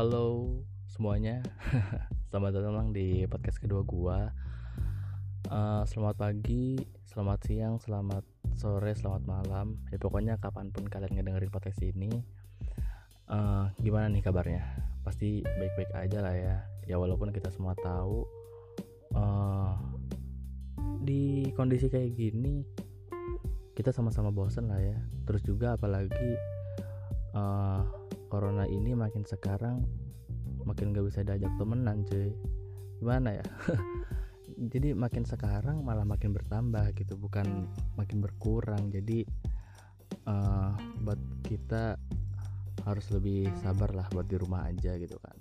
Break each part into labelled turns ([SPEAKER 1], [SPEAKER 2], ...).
[SPEAKER 1] Halo semuanya, selamat datang di podcast kedua gua. Uh, selamat pagi, selamat siang, selamat sore, selamat malam. Ya pokoknya kapan pun kalian ngedengerin podcast ini, uh, gimana nih kabarnya? Pasti baik-baik aja lah ya. Ya walaupun kita semua tahu uh, di kondisi kayak gini kita sama-sama bosan lah ya. Terus juga apalagi uh, corona ini makin sekarang makin gak bisa diajak temenan cuy. Gimana ya? Jadi makin sekarang malah makin bertambah gitu bukan makin berkurang. Jadi uh, buat kita harus lebih sabar lah buat di rumah aja gitu kan.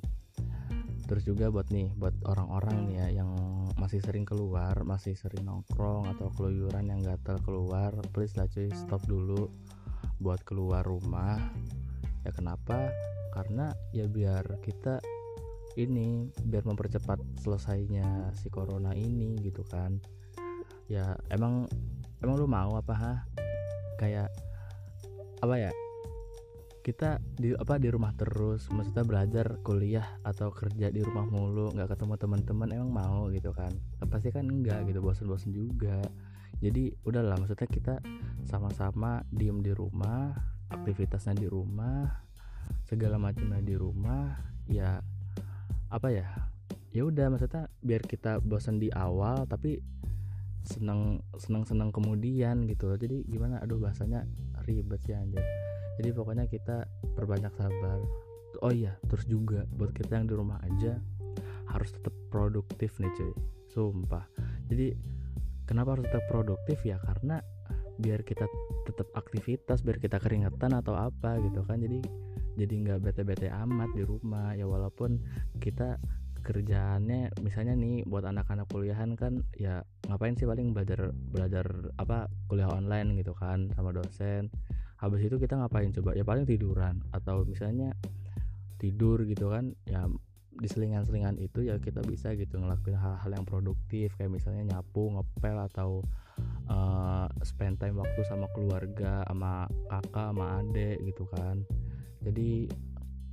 [SPEAKER 1] Terus juga buat nih buat orang-orang nih ya yang masih sering keluar masih sering nongkrong atau keluyuran yang gatel keluar please lah cuy stop dulu buat keluar rumah ya kenapa? Karena ya biar kita ini biar mempercepat selesainya si corona ini gitu kan. Ya emang emang lu mau apa ha? Kayak apa ya? Kita di apa di rumah terus maksudnya belajar kuliah atau kerja di rumah mulu nggak ketemu teman-teman emang mau gitu kan? Pasti kan enggak gitu bosan-bosan juga. Jadi udahlah maksudnya kita sama-sama diem di rumah aktivitasnya di rumah segala macamnya di rumah ya apa ya ya udah maksudnya biar kita bosan di awal tapi seneng seneng seneng kemudian gitu. Jadi gimana? Aduh bahasanya ribet sih anjir. Jadi pokoknya kita perbanyak sabar. Oh iya terus juga buat kita yang di rumah aja harus tetap produktif nih cuy. Sumpah. Jadi kenapa harus tetap produktif? Ya karena biar kita tetap aktivitas biar kita keringetan atau apa gitu kan. Jadi jadi nggak bete-bete amat di rumah. Ya walaupun kita kerjaannya misalnya nih buat anak-anak kuliahan kan ya ngapain sih paling belajar belajar apa kuliah online gitu kan sama dosen. Habis itu kita ngapain coba? Ya paling tiduran atau misalnya tidur gitu kan ya di selingan-selingan itu ya kita bisa gitu ngelakuin hal-hal yang produktif. Kayak misalnya nyapu ngepel atau uh, spend time waktu sama keluarga sama kakak sama adik gitu kan. Jadi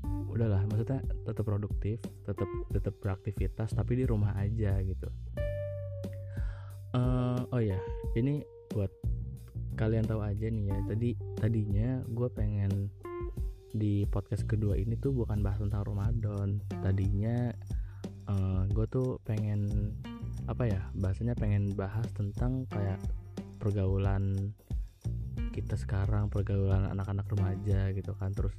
[SPEAKER 1] udahlah maksudnya tetap produktif tetap tetap beraktivitas tapi di rumah aja gitu. Uh, oh ya ini buat kalian tahu aja nih ya tadi tadinya gue pengen di podcast kedua ini tuh bukan bahas tentang Ramadan. Tadinya uh, eh, gue tuh pengen apa ya bahasanya pengen bahas tentang kayak pergaulan kita sekarang pergaulan anak-anak remaja gitu kan. Terus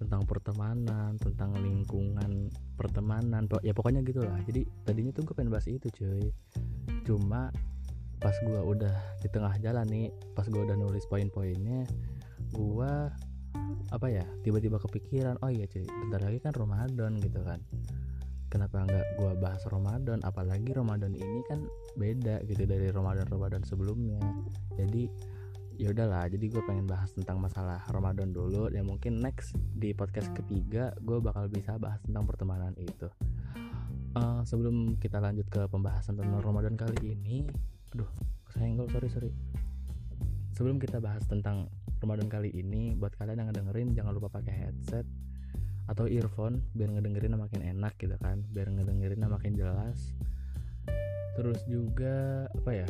[SPEAKER 1] tentang pertemanan tentang lingkungan pertemanan ya pokoknya gitulah. Jadi tadinya tuh gue pengen bahas itu cuy. Cuma pas gue udah di tengah jalan nih pas gue udah nulis poin-poinnya gue apa ya tiba-tiba kepikiran oh iya cuy bentar lagi kan Ramadan gitu kan kenapa nggak gue bahas Ramadan? Apalagi Ramadan ini kan beda gitu dari Ramadan Ramadan sebelumnya. Jadi ya udahlah jadi gue pengen bahas tentang masalah Ramadan dulu. Ya mungkin next di podcast ketiga gue bakal bisa bahas tentang pertemanan itu. Uh, sebelum kita lanjut ke pembahasan tentang Ramadan kali ini aduh kesenggol sorry sorry. Sebelum kita bahas tentang Ramadan kali ini buat kalian yang ngedengerin jangan lupa pakai headset atau earphone biar ngedengerin makin enak gitu kan. Biar ngedengerin makin jelas. Terus juga apa ya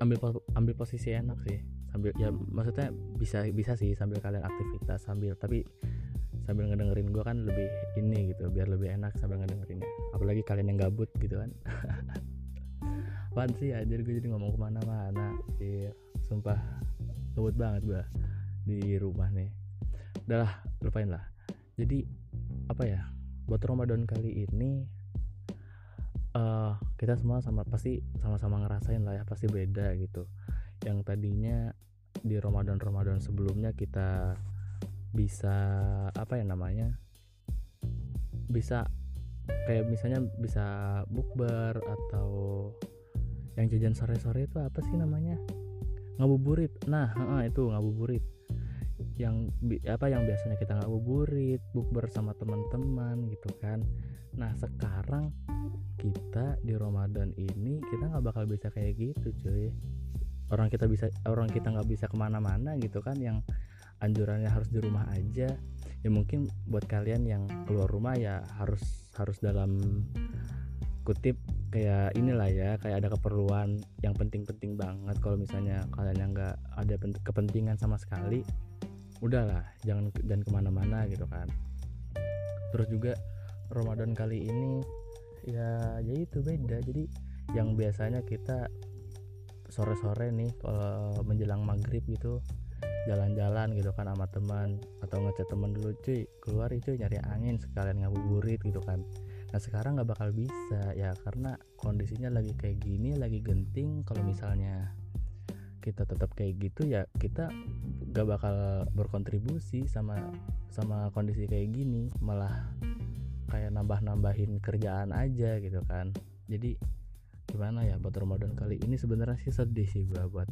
[SPEAKER 1] ambil ambil posisi enak sih. Sambil ya maksudnya bisa bisa sih sambil kalian aktivitas sambil tapi sambil ngedengerin gue kan lebih ini gitu biar lebih enak sambil ngedengerinnya. Apalagi kalian yang gabut gitu kan. Apaan sih aja gue jadi ngomong ke mana-mana. Sih sumpah gabut banget gue di rumah nih. Udahlah lupain lah jadi apa ya buat Ramadan kali ini uh, kita semua sama pasti sama-sama ngerasain lah ya pasti beda gitu. Yang tadinya di Ramadan Ramadan sebelumnya kita bisa apa ya namanya bisa kayak misalnya bisa bukber atau yang jajan sore-sore itu apa sih namanya? Ngabuburit. Nah itu ngabuburit yang apa yang biasanya kita nggak buburit bukber sama teman-teman gitu kan. Nah sekarang kita di Ramadan ini kita nggak bakal bisa kayak gitu cuy. Orang kita bisa orang kita nggak bisa ke mana-mana gitu kan. Yang anjurannya harus di rumah aja. Ya mungkin buat kalian yang keluar rumah ya harus harus dalam kutip kayak inilah ya kayak ada keperluan yang penting-penting banget. Kalau misalnya kalian yang nggak ada kepentingan sama sekali udahlah jangan jangan ke mana-mana gitu kan. Terus juga Ramadan kali ini ya ya itu beda. Jadi yang biasanya kita sore-sore nih kalau menjelang maghrib gitu jalan-jalan gitu kan sama teman atau ngechat teman dulu cuy keluar cuy nyari angin sekalian ngabuburit gitu kan. Nah sekarang nggak bakal bisa ya karena kondisinya lagi kayak gini lagi genting kalau misalnya kita tetap kayak gitu ya kita gak bakal berkontribusi sama sama kondisi kayak gini. Malah kayak nambah-nambahin kerjaan aja gitu kan. Jadi gimana ya buat Ramadan kali ini? Sebenarnya sih sedih sih gua buat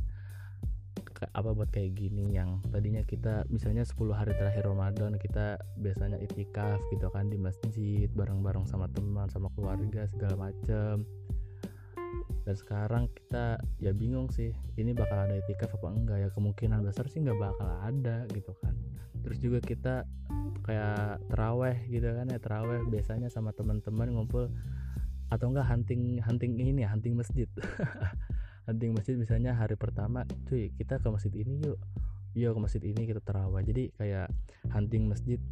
[SPEAKER 1] apa buat kayak gini yang tadinya kita misalnya 10 hari terakhir Ramadan kita biasanya itikaf gitu kan di masjid bareng-bareng sama teman sama keluarga segala macem dan sekarang kita ya bingung sih ini bakal ada itikaf apa enggak ya? Kemungkinan besar sih nggak bakal ada gitu kan. Terus juga kita kayak teraweh gitu kan ya teraweh biasanya sama teman-teman ngumpul atau enggak hunting hunting ini hunting masjid. Hunting masjid misalnya hari pertama cuy kita ke masjid ini yuk. Yuk ke masjid ini kita terawih jadi kayak hunting masjid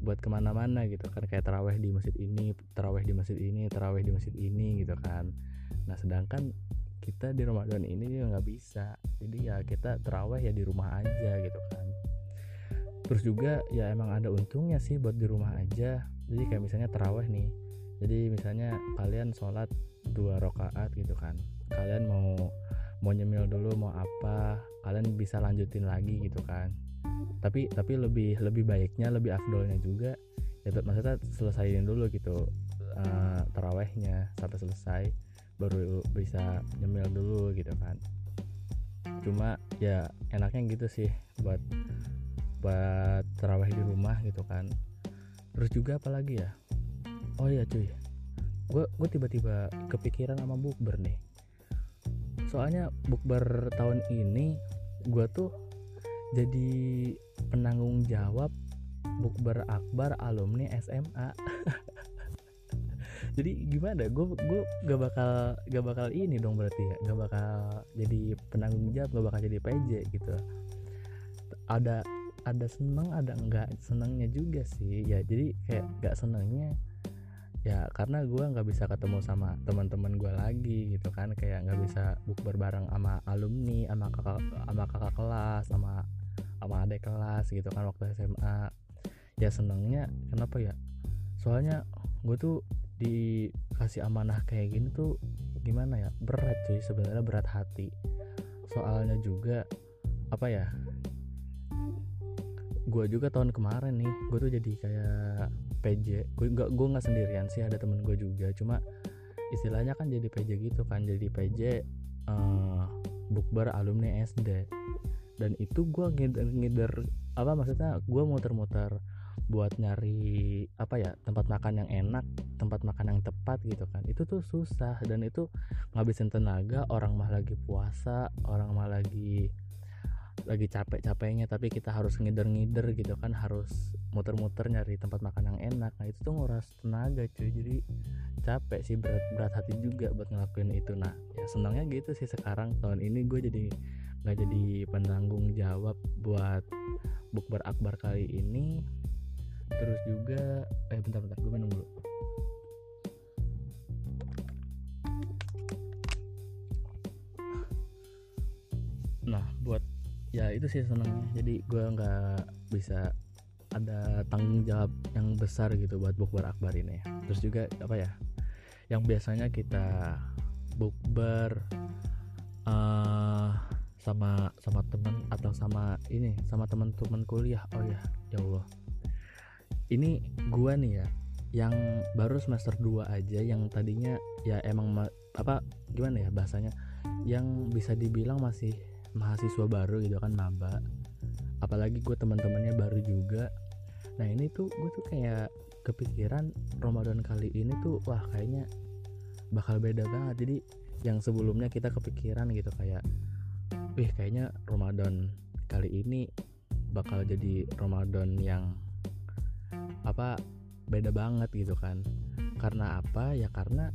[SPEAKER 1] buat ke mana-mana gitu kan. Kayak terawih di masjid ini terawih di masjid ini terawih di masjid ini gitu kan. Nah sedangkan kita di Ramadan ini ya nggak bisa. Jadi ya kita terawih ya di rumah aja gitu kan. Terus juga ya emang ada untungnya sih buat di rumah aja. Jadi kayak misalnya terawih nih jadi misalnya kalian sholat dua rakaat gitu kan. Kalian mau mau nyemil dulu mau apa kalian bisa lanjutin lagi gitu kan tapi tapi lebih lebih baiknya lebih afdolnya juga ya maksudnya selesaiin dulu gitu uh, tarawehnya sampai selesai baru bisa nyemil dulu gitu kan. Cuma ya enaknya gitu sih buat buat taraweh di rumah gitu kan. Terus juga apalagi ya? Oh iya cuy gue gue tiba-tiba kepikiran sama bukber nih. Soalnya bukber tahun ini gue tuh jadi penanggung jawab bukber akbar alumni SMA jadi gimana? Gue gue gak bakal gak bakal ini dong berarti ya. Gak bakal jadi penanggung jawab gak bakal jadi PJ gitu. Ada ada seneng ada enggak senengnya juga sih. Ya jadi kayak gak senengnya ya karena gue nggak bisa ketemu sama teman-teman gue lagi gitu kan. Kayak nggak bisa bukber bareng sama alumni sama kakak sama kakak kelas sama sama adik kelas gitu kan waktu SMA ya senengnya kenapa ya? Soalnya gue tuh dikasih amanah kayak gini tuh gimana ya? Berat cuy sebenarnya berat hati. Soalnya juga apa ya? Gue juga tahun kemarin nih gue tuh jadi kayak PJ gue nggak gue nggak sendirian sih ada temen gue juga. Cuma istilahnya kan jadi PJ gitu kan jadi PJ uh, eh, bukber alumni SD dan itu gue ngider, ngider apa maksudnya gue muter-muter buat nyari apa ya tempat makan yang enak tempat makan yang tepat gitu kan. Itu tuh susah dan itu ngabisin tenaga orang mah lagi puasa orang mah lagi lagi capek-capeknya tapi kita harus ngider-ngider gitu kan harus muter-muter nyari tempat makan yang enak. Nah itu tuh nguras tenaga cuy. Jadi capek sih berat berat hati juga buat ngelakuin itu. Nah ya senangnya gitu sih sekarang. Tahun ini gue jadi nggak jadi penanggung jawab buat bukber akbar kali ini. Terus juga eh bentar-bentar gue minum dulu. Nah buat ya itu sih senangnya. Jadi gue nggak bisa ada tanggung jawab yang besar gitu buat bukber akbar ini. Terus juga apa ya yang biasanya kita bukber uh, sama sama teman atau sama ini sama teman-teman kuliah. Oh ya ya Allah. Ini gua nih ya yang baru semester 2 aja yang tadinya ya emang apa gimana ya bahasanya yang bisa dibilang masih mahasiswa baru gitu kan maba. Apalagi gue teman-temannya baru juga. Nah ini tuh gue tuh kayak kepikiran Ramadan kali ini tuh wah kayaknya bakal beda banget. Jadi yang sebelumnya kita kepikiran gitu kayak wih kayaknya Ramadan kali ini bakal jadi Ramadan yang apa beda banget gitu kan. Karena apa? Ya karena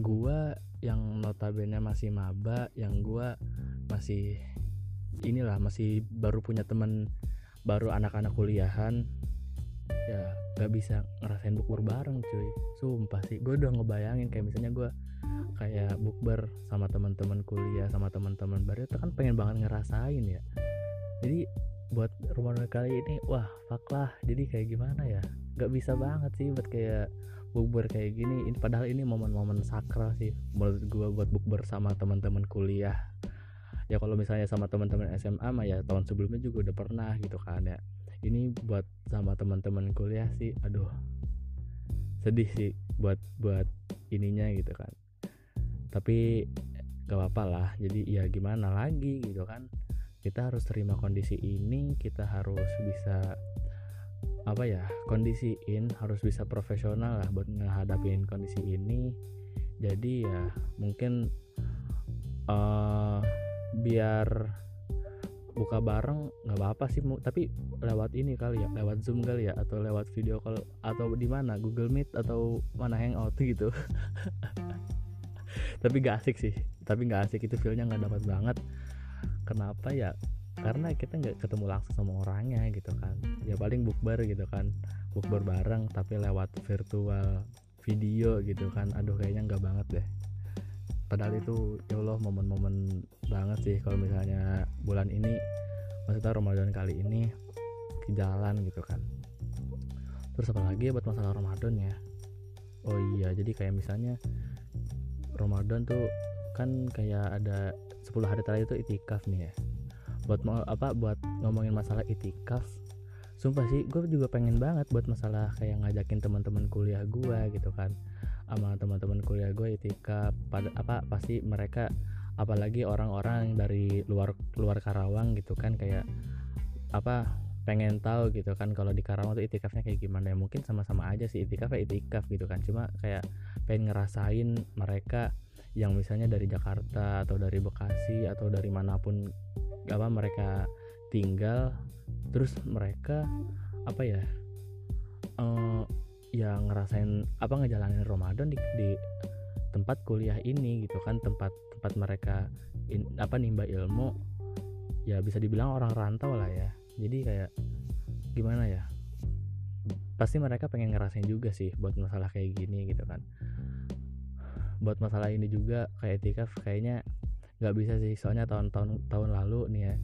[SPEAKER 1] gua yang notabene masih maba yang gua masih inilah masih baru punya temen baru anak-anak kuliahan ya gak bisa ngerasain bukber bareng cuy. Sumpah sih gue udah ngebayangin kayak misalnya gue kayak bukber sama teman-teman kuliah sama teman-teman baru itu kan pengen banget ngerasain ya. Jadi buat rumah kali ini wah fuck lah. Jadi kayak gimana ya? Gak bisa banget sih buat kayak bukber kayak gini. Ini padahal ini momen-momen sakral sih menurut gue buat bukber sama teman-teman kuliah. Ya kalau misalnya sama teman-teman SMA mah ya tahun sebelumnya juga udah pernah gitu kan ya. Ini buat sama teman-teman kuliah sih aduh sedih sih buat buat ininya gitu kan tapi gak apa-apa lah. Jadi ya gimana lagi gitu kan. Kita harus terima kondisi ini kita harus bisa apa ya kondisiin harus bisa profesional lah buat menghadapin kondisi ini. Jadi ya mungkin uh, biar buka bareng nggak apa-apa sih tapi lewat ini kali ya lewat zoom kali ya atau lewat video call atau di mana Google Meet atau mana Hangout gitu tapi gak asik sih. Tapi gak asik. Itu feelnya nggak dapat banget. Kenapa ya? Karena kita nggak ketemu langsung sama orangnya gitu kan. Ya paling bukber gitu kan. Bukber bareng tapi lewat virtual video gitu kan. Aduh kayaknya nggak banget deh. Padahal itu ya Allah momen-momen banget sih kalau misalnya bulan ini maksudnya Ramadan kali ini ke jalan gitu kan. Terus apa lagi ya buat masalah Ramadan ya? Oh iya jadi kayak misalnya Ramadan tuh kan kayak ada 10 hari terakhir itu itikaf nih ya. Buat mau apa buat ngomongin masalah itikaf sumpah sih gue juga pengen banget buat masalah kayak ngajakin teman-teman kuliah gue gitu kan. Sama teman-teman kuliah gue itikaf pada apa pasti mereka apalagi orang-orang dari luar luar Karawang gitu kan kayak apa pengen tahu gitu kan kalau di Karawang tuh itikafnya kayak gimana. Ya mungkin sama-sama aja sih itikaf ya itikaf gitu kan. Cuma kayak pengen ngerasain mereka yang misalnya dari Jakarta atau dari Bekasi atau dari mana pun apa mereka tinggal terus mereka apa ya uh, ya ngerasain apa ngejalanin Ramadan di, di tempat kuliah ini gitu kan. Tempat tempat mereka in, apa nimba ilmu ya bisa dibilang orang rantau lah ya jadi kayak gimana ya? Pasti mereka pengen ngerasain juga sih buat masalah kayak gini gitu kan. Buat masalah ini juga kayak etika kayaknya nggak bisa sih. Soalnya tahun-tahun tahun lalu nih ya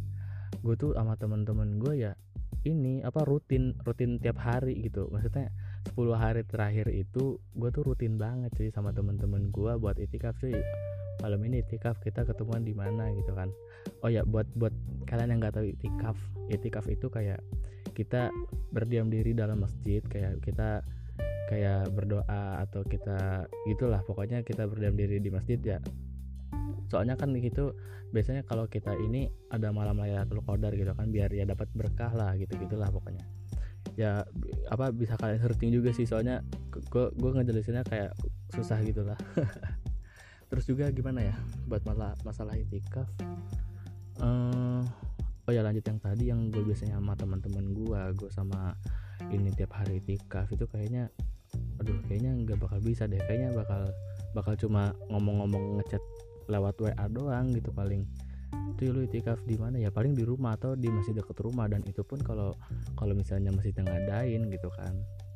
[SPEAKER 1] gue tuh sama temen-temen gue ya ini apa rutin rutin tiap hari gitu. Maksudnya 10 hari terakhir itu gue tuh rutin banget cuy sama temen-temen gue buat itikaf cuy malam ini itikaf kita ketemuan di mana gitu kan. Oh ya buat buat kalian yang nggak tahu itikaf itikaf itu kayak kita berdiam diri dalam masjid kayak kita kayak berdoa atau kita gitulah. Pokoknya kita berdiam diri di masjid ya. Soalnya kan gitu biasanya kalau kita ini ada malam Lailatul Qadar gitu kan biar ya dapat berkah lah gitu gitulah pokoknya. Ya apa bisa kalian searching juga sih soalnya gue gue ngejelasinnya kayak susah gitulah terus juga gimana ya buat masalah masalah itikaf? Uh, oh ya lanjut yang tadi yang gue biasanya sama teman-teman gue gue sama ini tiap hari itikaf itu kayaknya aduh kayaknya nggak bakal bisa deh. Kayaknya bakal bakal cuma ngomong-ngomong ngechat lewat WA doang gitu paling. Itu lu itikaf di mana ya? Paling di rumah atau di masih deket rumah. Dan itu pun kalau kalau misalnya masih ngadain gitu kan.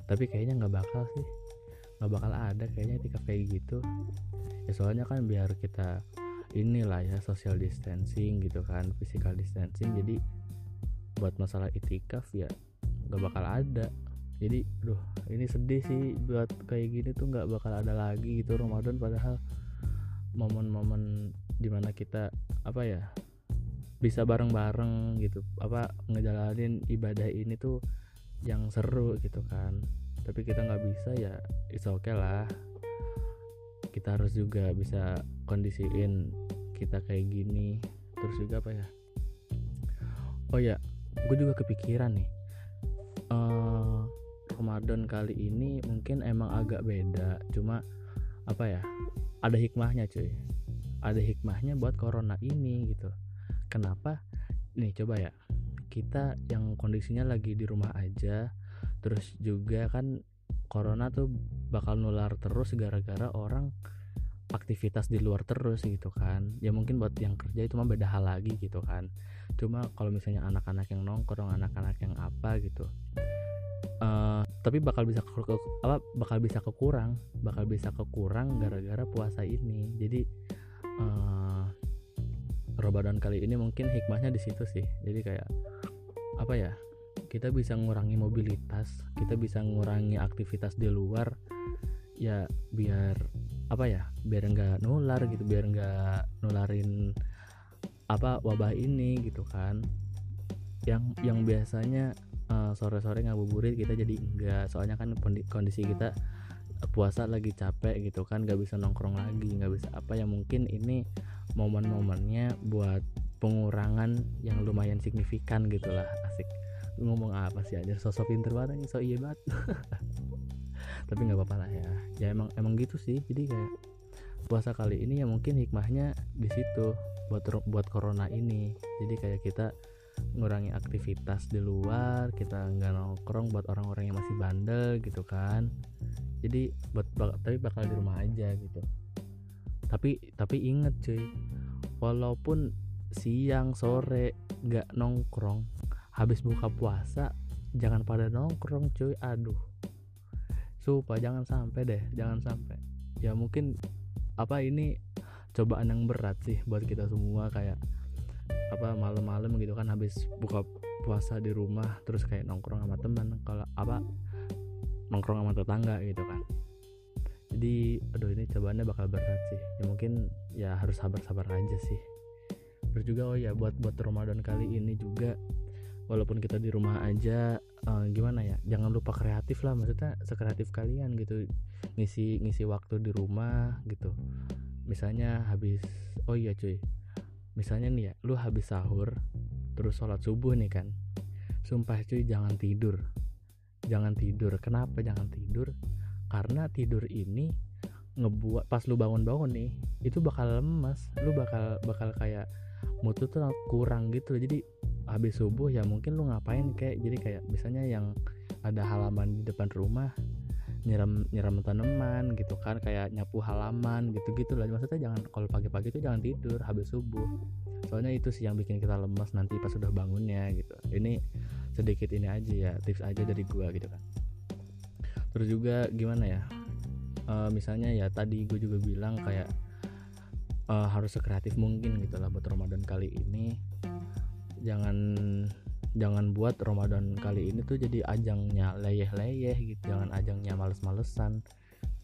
[SPEAKER 1] Tapi kayaknya nggak bakal sih nggak bakal ada kayaknya itikaf kayak gitu. Ya soalnya kan biar kita inilah ya social distancing gitu kan physical distancing. Jadi buat masalah itikaf ya nggak bakal ada. Jadi duh ini sedih sih buat kayak gini tuh nggak bakal ada lagi gitu Ramadan. Padahal momen-momen di mana kita apa ya bisa bareng-bareng gitu apa ngejalanin ibadah ini tuh yang seru gitu kan tapi kita nggak bisa ya it's okay lah. Kita harus juga bisa kondisiin kita kayak gini. Terus juga apa ya? Oh ya gue juga kepikiran nih. Uh, Ramadan kali ini mungkin emang agak beda. Cuma apa ya? Ada hikmahnya cuy. Ada hikmahnya buat corona ini gitu. Kenapa? Nih coba ya. Kita yang kondisinya lagi di rumah aja terus juga kan corona tuh bakal nular terus gara-gara orang aktivitas di luar terus gitu kan. Ya mungkin buat yang kerja itu mah beda hal lagi gitu kan. Cuma kalau misalnya anak-anak yang nongkrong anak-anak yang apa gitu uh, tapi bakal bisa ke, ke, apa bakal bisa kekurang bakal bisa kekurang gara-gara puasa ini. Jadi uh, Ramadan kali ini mungkin hikmahnya di situ sih. Jadi kayak apa ya kita bisa ngurangi mobilitas kita bisa ngurangi aktivitas di luar ya biar apa ya biar nggak nular gitu biar nggak nularin apa wabah ini gitu kan. Yang yang biasanya uh, sore-sore ngabuburit kita jadi enggak soalnya kan kondisi kita puasa lagi capek gitu kan nggak bisa nongkrong lagi nggak bisa apa ya mungkin ini momen-momennya buat pengurangan yang lumayan signifikan gitulah asik ngomong apa sih aja sosok pinter banget nih so iya banget. Tapi nggak apa-apa lah ya. Ya emang emang gitu sih. Jadi kayak puasa kali ini ya mungkin hikmahnya di situ buat buat corona ini. Jadi kayak kita ngurangi aktivitas di luar kita nggak nongkrong buat orang-orang yang masih bandel gitu kan. Jadi buat tapi bakal di rumah aja gitu. Tapi tapi inget cuy walaupun siang sore nggak nongkrong habis buka puasa jangan pada nongkrong cuy. Aduh. Supaya jangan sampai deh jangan sampai. Ya mungkin apa ini cobaan yang berat sih buat kita semua kayak apa malam-malam gitu kan habis buka puasa di rumah terus kayak nongkrong sama teman kalau apa nongkrong sama tetangga gitu kan. Jadi aduh ini cobaannya bakal berat sih. Ya mungkin ya harus sabar-sabar aja sih. Terus juga oh ya buat buat Ramadan kali ini juga walaupun kita di rumah aja uh, gimana ya jangan lupa kreatif lah maksudnya sekreatif kalian gitu. Ngisi ngisi waktu di rumah gitu. Misalnya habis oh iya cuy misalnya nih ya lu habis sahur terus sholat subuh nih kan. Sumpah cuy jangan tidur. Jangan tidur. Kenapa jangan tidur? Karena tidur ini ngebuat pas lu bangun-bangun nih itu bakal lemas lu bakal bakal kayak mutu tuh kurang gitu. Jadi habis subuh ya mungkin lu ngapain kayak jadi kayak misalnya yang ada halaman di depan rumah nyiram nyiram tanaman gitu kan kayak nyapu halaman gitu gitu lah. Maksudnya jangan kalau pagi-pagi itu jangan tidur habis subuh. Soalnya itu sih yang bikin kita lemas nanti pas sudah bangunnya gitu. Ini sedikit ini aja ya tips aja dari gua gitu kan. Terus juga gimana ya? Uh, misalnya ya tadi gue juga bilang kayak uh, harus sekreatif mungkin gitu lah buat Ramadan kali ini jangan jangan buat Ramadan kali ini tuh jadi ajangnya leyeh-leyeh gitu. Jangan ajangnya males-malesan.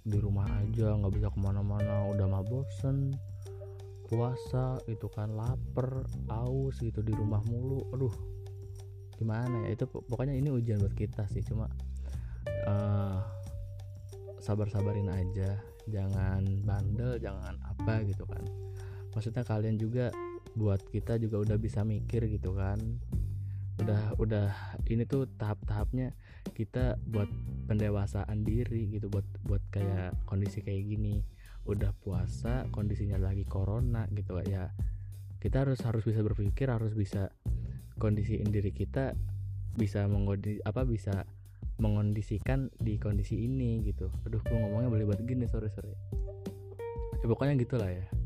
[SPEAKER 1] Di rumah aja nggak bisa ke mana-mana. Udah mah bosen. Puasa itu kan lapar aus gitu di rumah mulu. Aduh gimana ya? Itu pokoknya ini ujian buat kita sih. Cuma uh, sabar-sabarin aja. Jangan bandel jangan apa gitu kan. Maksudnya kalian juga buat kita juga udah bisa mikir gitu kan. Udah udah ini tuh tahap-tahapnya kita buat pendewasaan diri gitu buat buat kayak kondisi kayak gini. Udah puasa kondisinya lagi corona gitu ya. Kita harus harus bisa berpikir harus bisa kondisiin diri kita bisa mengodi apa bisa mengondisikan di kondisi ini gitu. Aduh gue ngomongnya boleh buat gini sorry. Ya pokoknya gitulah ya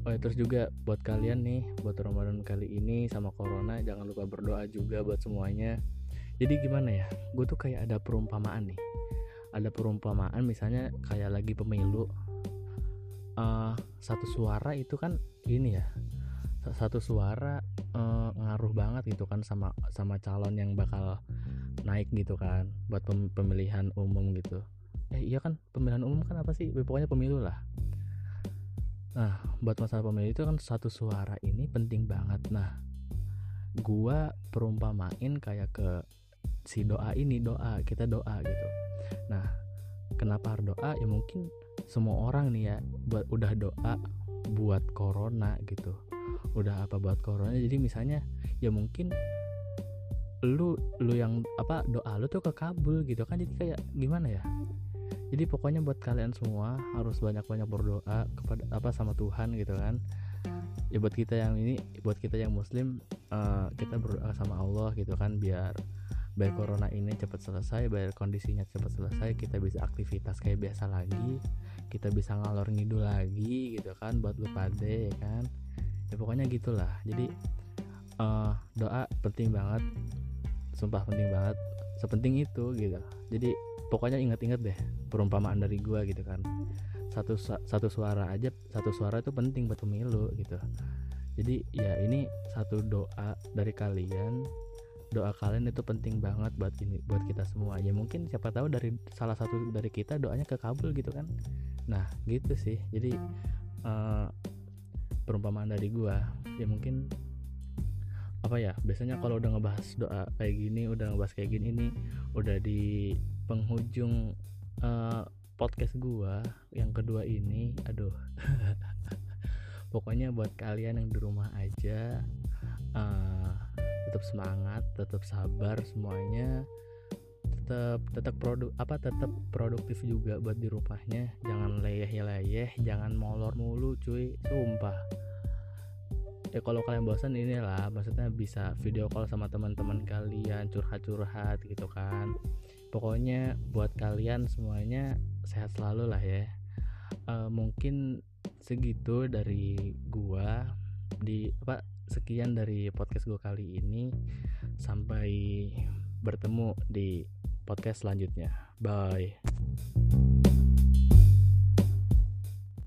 [SPEAKER 1] Oh ya, terus juga buat kalian nih buat Ramadan kali ini sama Corona jangan lupa berdoa juga buat semuanya. Jadi gimana ya? Gue tuh kayak ada perumpamaan nih. Ada perumpamaan misalnya kayak lagi pemilu. Uh, satu suara itu kan ini ya. Satu suara uh, ngaruh banget gitu kan sama sama calon yang bakal naik gitu kan buat pemilihan umum gitu. Eh iya kan pemilihan umum kan apa sih? Pokoknya pemilu lah Nah, buat masalah pemilu itu kan satu suara ini penting banget. Nah, gua perumpamain kayak ke si doa ini doa kita doa gitu. Nah, kenapa harus doa? Ya mungkin semua orang nih ya buat udah doa buat corona gitu. Udah apa buat corona. Jadi misalnya ya mungkin lu lu yang apa doa lu tuh kekabul gitu kan jadi kayak gimana ya jadi pokoknya buat kalian semua harus banyak-banyak berdoa kepada apa sama Tuhan gitu kan. Ya buat kita yang ini buat kita yang muslim uh, kita berdoa sama Allah gitu kan biar biar corona ini cepat selesai biar kondisinya cepat selesai kita bisa aktivitas kayak biasa lagi kita bisa ngalor ngidul lagi gitu kan buat lu pade ya kan. Ya pokoknya gitulah. Jadi uh, doa penting banget sumpah penting banget sepenting itu gitu. Jadi pokoknya ingat-ingat deh perumpamaan dari gua gitu kan. Satu satu suara aja satu suara itu penting buat pemilu gitu. Jadi ya ini satu doa dari kalian. Doa kalian itu penting banget buat ini buat kita semua. Ya mungkin siapa tahu dari salah satu dari kita doanya kekabul gitu kan. Nah gitu sih. Jadi uh, perumpamaan dari gua ya mungkin apa ya biasanya kalau udah ngebahas doa kayak gini udah ngebahas kayak gini ini udah di penghujung uh, podcast gua yang kedua ini aduh. Pokoknya buat kalian yang di rumah aja uh, tetap semangat tetap sabar semuanya. Tetap tetap produk apa tetap produktif juga buat di rumahnya. Jangan leyeh leyeh jangan molor mulu cuy. Sumpah. Ya kalau kalian bosan inilah maksudnya bisa video call sama teman-teman kalian curhat-curhat gitu kan pokoknya buat kalian semuanya sehat selalu lah ya. Uh, mungkin segitu dari gua di apa sekian dari podcast gue kali ini. Sampai bertemu di podcast selanjutnya. Bye